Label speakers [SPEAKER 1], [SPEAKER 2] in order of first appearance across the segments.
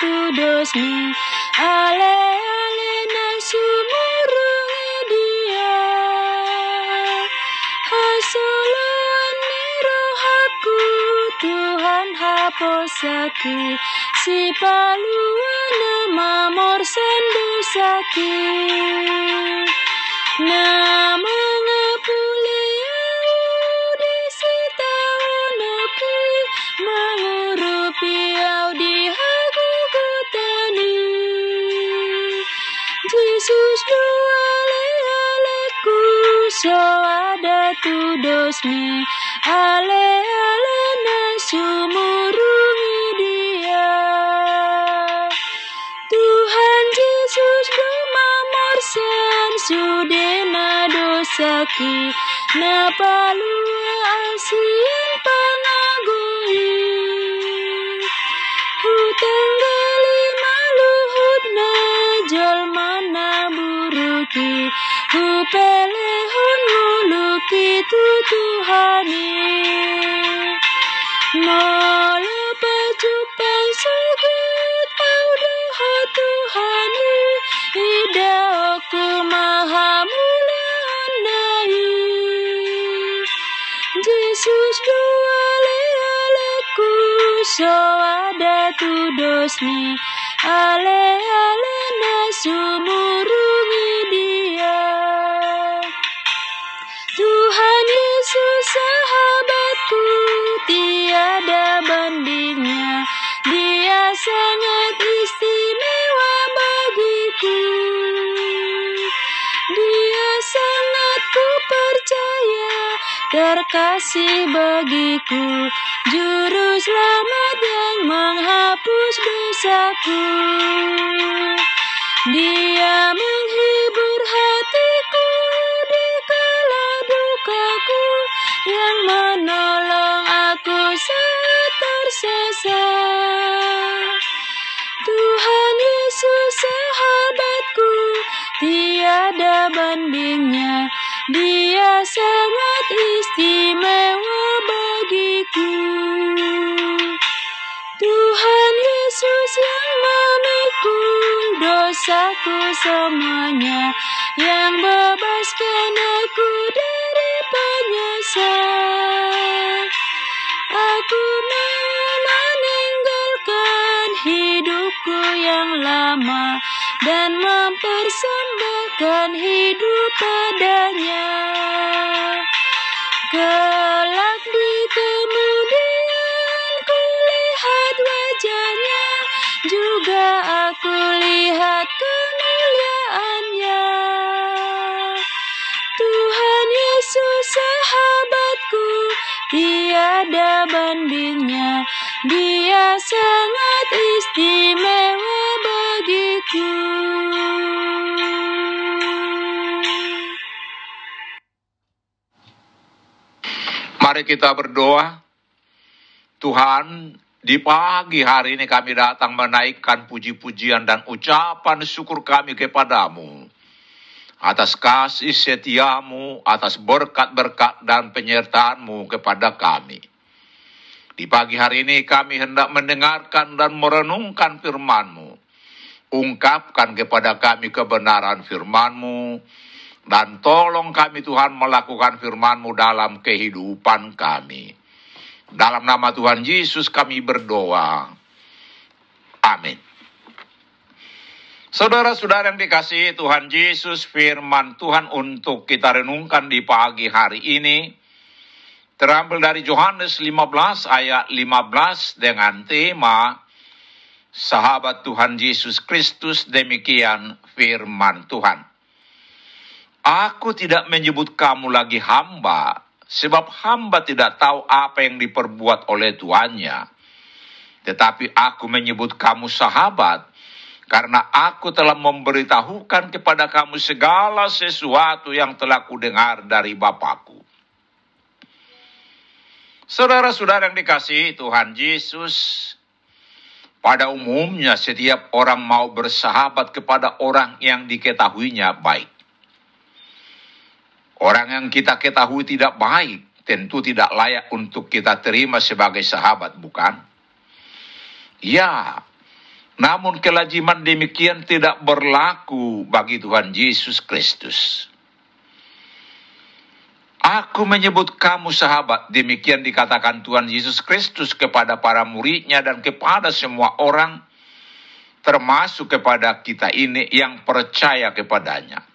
[SPEAKER 1] Dosmi ale ale na sumurungi dia hasuluan mirohaku Tuhan haposaku si paluan mamor sakit Namo tu dosmi ale ale na sumurungi dia. Tuhan Yesus mamorsan sudena dosaki. Na palua asian pangagui Hutanggali maluhut na jalmana buruki? Hupelehon muluki tutuhani Molo pacupang sugut audah Tuhani Ida aku maha muliaan nai Yesus doale aleku so ada tu dosmi Ale ale na sumurungi Yesus sahabatku tiada bandingnya. Dia sangat istimewa bagiku. Dia sangat ku percaya terkasih bagiku. Juru selamat yang menghapus dosaku. Dia menghibur tersesat Tuhan Yesus sahabatku Tiada bandingnya. Dia sangat istimewa bagiku. Tuhan Yesus yang memikul dosaku semuanya Yang bebaskan aku dari penyesal hidupku yang lama Dan mempersembahkan hidup padanya. Kelak di kemudian ku lihat wajahnya Juga aku lihat kemuliaannya. Tuhan Yesus sahabatku Tiada bandingnya Dia sangat
[SPEAKER 2] Mari kita berdoa. Tuhan, di pagi hari ini kami datang menaikkan puji-pujian dan ucapan syukur kami kepadamu. Atas kasih setiamu, atas berkat-berkat dan penyertaanmu kepada kami. Di pagi hari ini kami hendak mendengarkan dan merenungkan firman-Mu. Ungkapkan kepada kami kebenaran firman-Mu. Dan tolong kami Tuhan melakukan firman-Mu dalam kehidupan kami. Dalam nama Tuhan Yesus kami berdoa. Amin. Saudara-saudara yang dikasihi Tuhan Yesus, firman Tuhan untuk kita renungkan di pagi hari ini terambil dari Yohanes 15 ayat 15 dengan tema sahabat Tuhan Yesus Kristus demikian firman Tuhan. Aku tidak menyebut kamu lagi hamba, sebab hamba tidak tahu apa yang diperbuat oleh tuannya. Tetapi aku menyebut kamu sahabat, karena aku telah memberitahukan kepada kamu segala sesuatu yang telah kudengar dari Bapakku. Saudara-saudara yang dikasihi Tuhan Yesus, pada umumnya setiap orang mau bersahabat kepada orang yang diketahuinya baik. Orang yang kita ketahui tidak baik, tentu tidak layak untuk kita terima sebagai sahabat, bukan? Ya, namun kelajiman demikian tidak berlaku bagi Tuhan Yesus Kristus. Aku menyebut kamu sahabat, demikian dikatakan Tuhan Yesus Kristus kepada para muridnya dan kepada semua orang, termasuk kepada kita ini yang percaya kepadanya.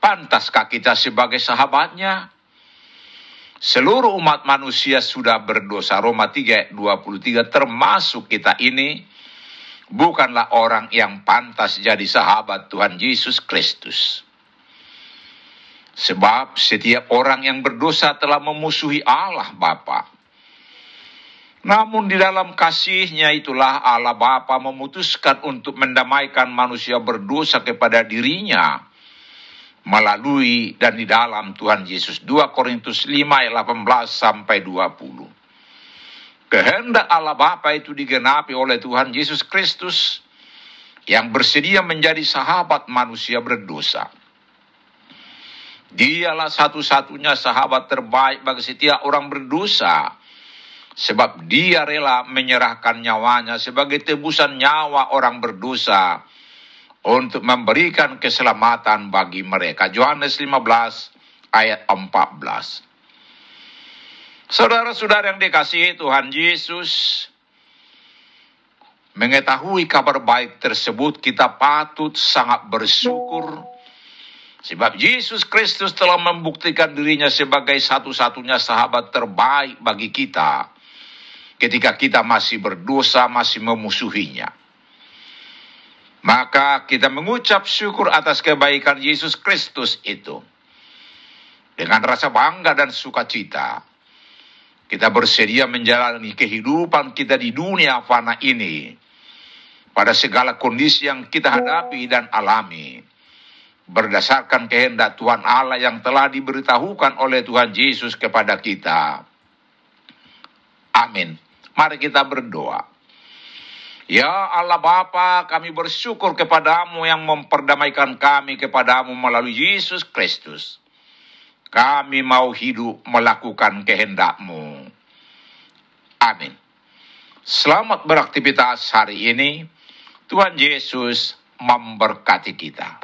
[SPEAKER 2] Pantaskah kita sebagai sahabatnya? Seluruh umat manusia sudah berdosa. Roma 3 23 termasuk kita ini bukanlah orang yang pantas jadi sahabat Tuhan Yesus Kristus. Sebab setiap orang yang berdosa telah memusuhi Allah Bapa. Namun di dalam kasihnya itulah Allah Bapa memutuskan untuk mendamaikan manusia berdosa kepada dirinya melalui dan di dalam Tuhan Yesus. 2 Korintus 5 ayat 18 sampai 20. Kehendak Allah Bapa itu digenapi oleh Tuhan Yesus Kristus yang bersedia menjadi sahabat manusia berdosa. Dialah satu-satunya sahabat terbaik bagi setiap orang berdosa. Sebab dia rela menyerahkan nyawanya sebagai tebusan nyawa orang berdosa untuk memberikan keselamatan bagi mereka. Yohanes 15 ayat 14. Saudara-saudara yang dikasihi Tuhan Yesus, mengetahui kabar baik tersebut kita patut sangat bersyukur Sebab Yesus Kristus telah membuktikan dirinya sebagai satu-satunya sahabat terbaik bagi kita ketika kita masih berdosa, masih memusuhinya. Maka kita mengucap syukur atas kebaikan Yesus Kristus itu. Dengan rasa bangga dan sukacita, kita bersedia menjalani kehidupan kita di dunia fana ini pada segala kondisi yang kita hadapi dan alami berdasarkan kehendak Tuhan Allah yang telah diberitahukan oleh Tuhan Yesus kepada kita. Amin. Mari kita berdoa. Ya Allah Bapa, kami bersyukur kepadamu yang memperdamaikan kami kepadamu melalui Yesus Kristus. Kami mau hidup melakukan kehendakmu. Amin. Selamat beraktivitas hari ini. Tuhan Yesus memberkati kita.